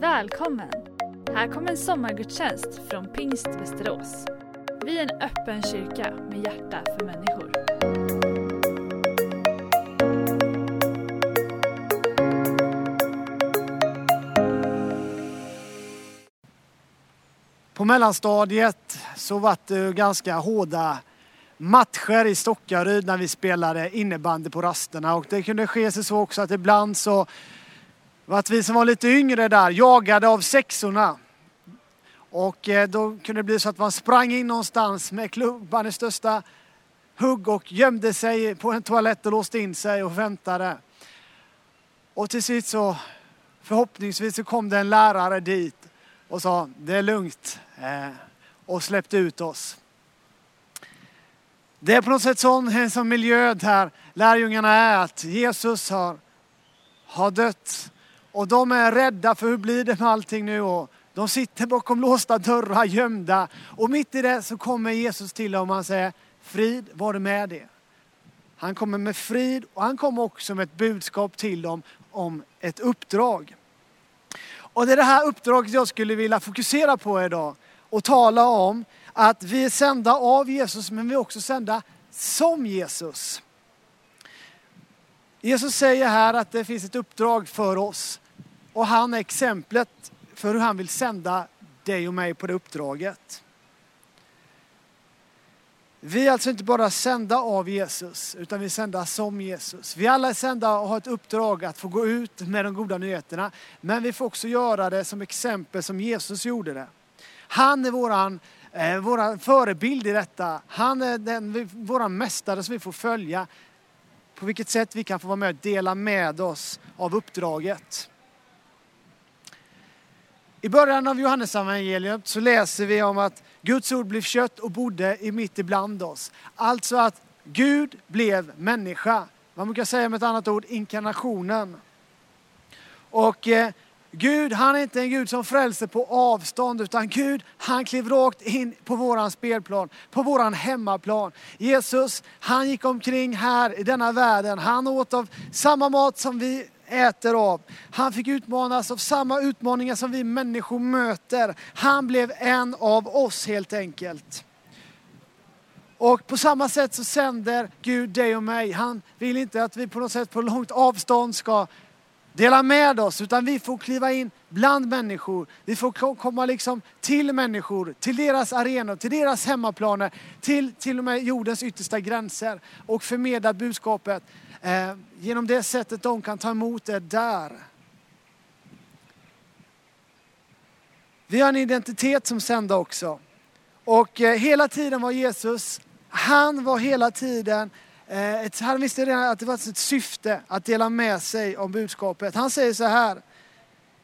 Välkommen! Här kommer en sommargudstjänst från Pingst Västerås. Vi är en öppen kyrka med hjärta för människor. På mellanstadiet så var det ganska hårda matcher i Stockaryd när vi spelade innebandy på rasterna och det kunde ske sig så också att ibland så att vi som var lite yngre där jagade av sexorna. Och eh, då kunde det bli så att man sprang in någonstans med klubban i största hugg och gömde sig på en toalett och låste in sig och väntade. Och till sist så förhoppningsvis så kom det en lärare dit och sa det är lugnt eh, och släppte ut oss. Det är på något sätt sån en sån miljö där lärjungarna är att Jesus har, har dött och de är rädda för hur blir det med allting nu och de sitter bakom låsta dörrar gömda och mitt i det så kommer Jesus till dem och han säger frid var det med det. Han kommer med frid och han kommer också med ett budskap till dem om ett uppdrag. Och det är det här uppdraget jag skulle vilja fokusera på idag och tala om att vi är sända av Jesus men vi är också sända som Jesus. Jesus säger här att det finns ett uppdrag för oss och han är exemplet för hur han vill sända dig och mig på det uppdraget. Vi är alltså inte bara sända av Jesus, utan vi är sända som Jesus. Vi alla är sända och har ett uppdrag att få gå ut med de goda nyheterna. Men vi får också göra det som exempel som Jesus gjorde det. Han är våran, eh, våran förebild i detta. Han är den, våran mästare som vi får följa. På vilket sätt vi kan få vara med och dela med oss av uppdraget. I början av Johannesevangeliet så läser vi om att Guds ord blev kött och bodde i mitt ibland oss. Alltså att Gud blev människa. Man brukar säga med ett annat ord inkarnationen. Och eh, Gud, han är inte en Gud som frälser på avstånd, utan Gud, han klev rakt in på våran spelplan, på våran hemmaplan. Jesus, han gick omkring här i denna världen. Han åt av samma mat som vi äter av. Han fick utmanas av samma utmaningar som vi människor möter. Han blev en av oss helt enkelt. Och på samma sätt så sänder Gud dig och mig. Han vill inte att vi på något sätt på långt avstånd ska dela med oss, utan vi får kliva in bland människor. Vi får komma liksom till människor, till deras arenor, till deras hemmaplaner, till till och med jordens yttersta gränser och förmedla budskapet eh, genom det sättet de kan ta emot det där. Vi har en identitet som sända också. Och eh, hela tiden var Jesus, han var hela tiden Eh, ett, han visste redan att det var ett syfte att dela med sig om budskapet. Han säger så här,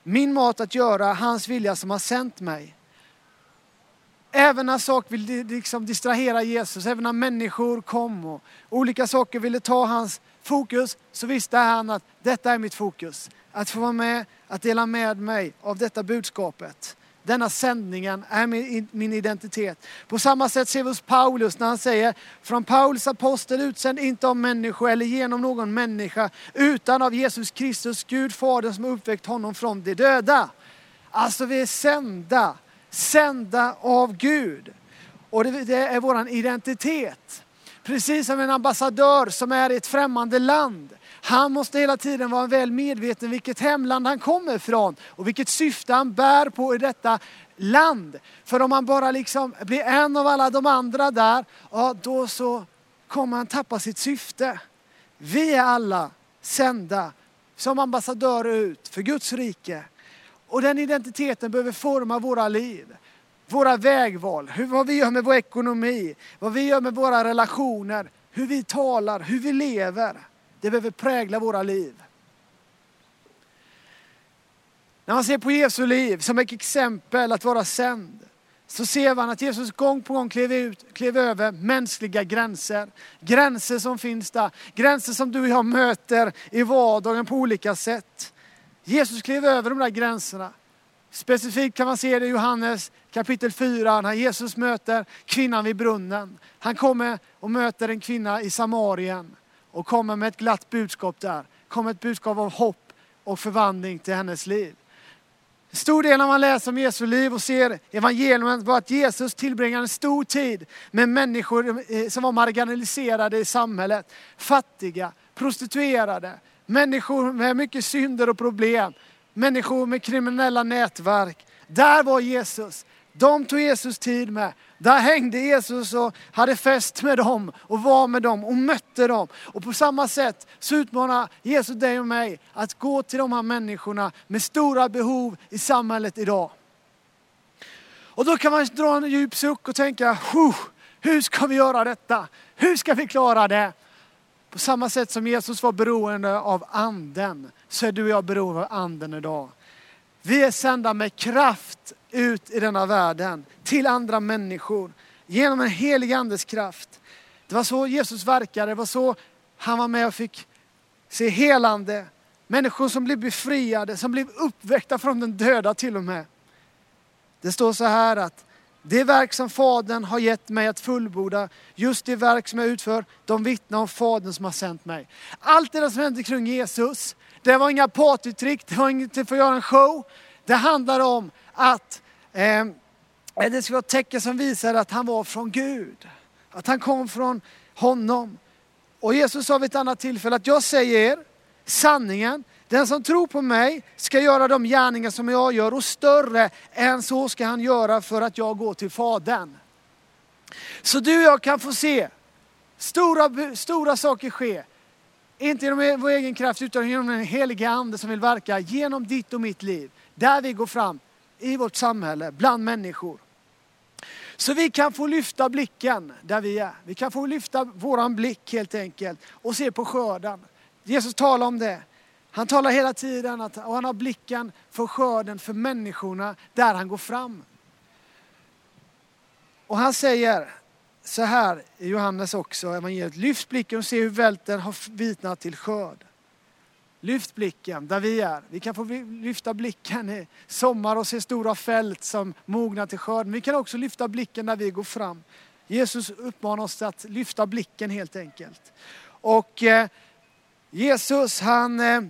min mat att göra hans vilja som har sänt mig. Även när saker vill liksom distrahera Jesus, även när människor kom och olika saker ville ta hans fokus, så visste han att detta är mitt fokus. Att få vara med, att dela med mig av detta budskapet. Denna sändningen är min identitet. På samma sätt ser vi hos Paulus när han säger, från Paulus apostel utsänd inte av människor eller genom någon människa, utan av Jesus Kristus, Gud Fadern som uppväckt honom från de döda. Alltså vi är sända, sända av Gud. Och det, är vår identitet. Precis som en ambassadör som är i ett främmande land han måste hela tiden vara väl medveten vilket hemland han kommer ifrån och vilket syfte han bär på i detta land. För om han bara liksom blir en av alla de andra där, ja då så kommer han tappa sitt syfte. Vi är alla sända som ambassadörer ut för Guds rike. Och den identiteten behöver forma våra liv. Våra vägval, hur, vad vi gör med vår ekonomi, vad vi gör med våra relationer, hur vi talar, hur vi lever. Det behöver prägla våra liv. När man ser på Jesu liv som ett exempel att vara sänd, så ser man att Jesus gång på gång klev, ut, klev över mänskliga gränser. Gränser som finns där, gränser som du och jag möter i vardagen på olika sätt. Jesus klev över de där gränserna. Specifikt kan man se det i Johannes kapitel 4 när Jesus möter kvinnan vid brunnen. Han kommer och möter en kvinna i Samarien och kommer med ett glatt budskap där. Kommer ett budskap av hopp och förvandling till hennes liv. En stor del när man läser om Jesu liv och ser evangeliet var att Jesus tillbringade en stor tid med människor eh, som var marginaliserade i samhället. Fattiga, prostituerade, människor med mycket synder och problem, människor med kriminella nätverk. Där var Jesus. De tog Jesus tid med. Där hängde Jesus och hade fest med dem och var med dem och mötte dem. Och på samma sätt så utmanar Jesus dig och mig att gå till de här människorna med stora behov i samhället idag. Och då kan man dra en djup suck och tänka, hur ska vi göra detta? Hur ska vi klara det? På samma sätt som Jesus var beroende av anden så är du och jag beroende av anden idag. Vi är sända med kraft ut i denna världen till andra människor genom en helig andes kraft. Det var så Jesus verkade, det var så han var med och fick se helande. Människor som blev befriade, som blev uppväckta från den döda till och med. Det står så här att det verk som Fadern har gett mig att fullborda, just det verk som jag utför, de vittnar om Fadern som har sänt mig. Allt det som hände kring Jesus, det var inga partytrick, det var inget för att göra en show. Det handlar om att eh, eh det skulle vara ett tecken som visade att han var från Gud. Att han kom från honom. Och Jesus sa vid ett annat tillfälle att jag säger er sanningen. Den som tror på mig ska göra de gärningar som jag gör och större än så ska han göra för att jag går till Fadern. Så du och jag kan få se stora, stora saker ske. Inte genom vår egen kraft utan genom den helige ande som vill verka genom ditt och mitt liv. Där vi går fram i vårt samhälle, bland människor. Så vi kan få lyfta blicken där vi är. Vi kan få lyfta våran blick helt enkelt och se på skörden. Jesus talar om det. Han talar hela tiden att och han har blicken för skörden, för människorna där han går fram. Och han säger så här i Johannes också, evangeliet, lyft blicken och se hur välten har vitnat till skörd. Lyft blicken där vi är. Vi kan få lyfta blicken i sommar och se stora fält som mognar till skörd. Men vi kan också lyfta blicken när vi går fram. Jesus uppmanar oss att lyfta blicken helt enkelt. Och eh, Jesus han, eh,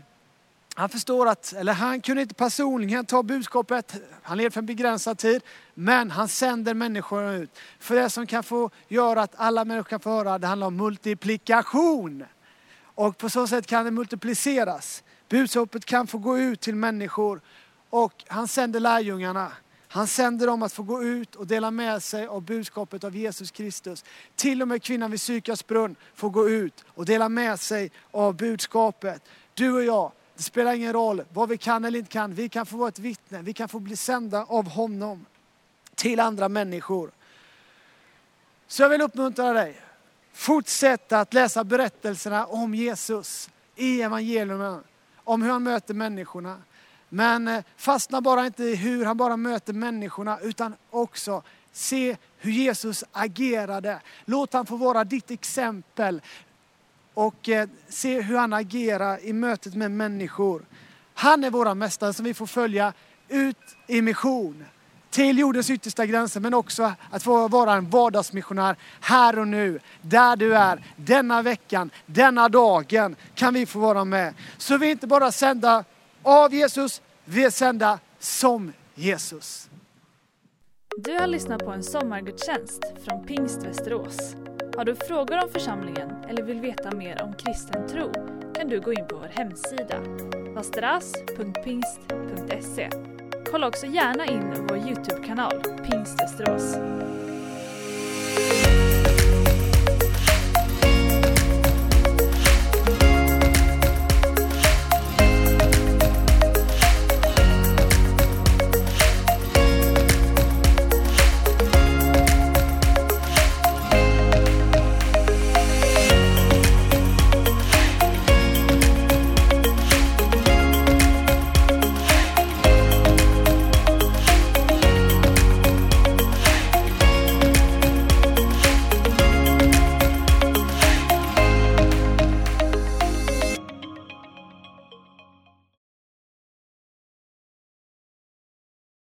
han förstår att, eller han kunde inte personligen ta budskapet, han levde för en begränsad tid, men han sänder människor ut. För det som kan få göra att alla människor kan få höra, det handlar om multiplikation. Och på så sätt kan det multipliceras. Budskapet kan få gå ut till människor. Och han sänder lärjungarna. Han sänder dem att få gå ut och dela med sig av budskapet av Jesus Kristus. Till och med kvinnan vid Sykars brunn får gå ut och dela med sig av budskapet. Du och jag, det spelar ingen roll vad vi kan eller inte kan. Vi kan få vara ett vittne. Vi kan få bli sända av honom till andra människor. Så jag vill uppmuntra dig. Fortsätt att läsa berättelserna om Jesus i evangeliumen. Om hur han möter människorna. Men eh, fastna bara inte i hur han bara möter människorna utan också se hur Jesus agerade. Låt han få vara ditt exempel och eh, se hur han agerar i mötet med människor. Han är vår mästare som vi får följa ut i mission till jordens yttersta gränser men också att få vara en vardagsmissionär här och nu. Där du är, denna veckan, denna dagen kan vi få vara med. Så vi är inte bara sända av Jesus, vi är sända som Jesus. Du har lyssnat på en sommargudstjänst från Pingst Västerås. Har du frågor om församlingen eller vill veta mer om kristen tro kan du gå in på vår hemsida, vasteras.pingst.se Kolla också gärna in vår Youtube-kanal Pingst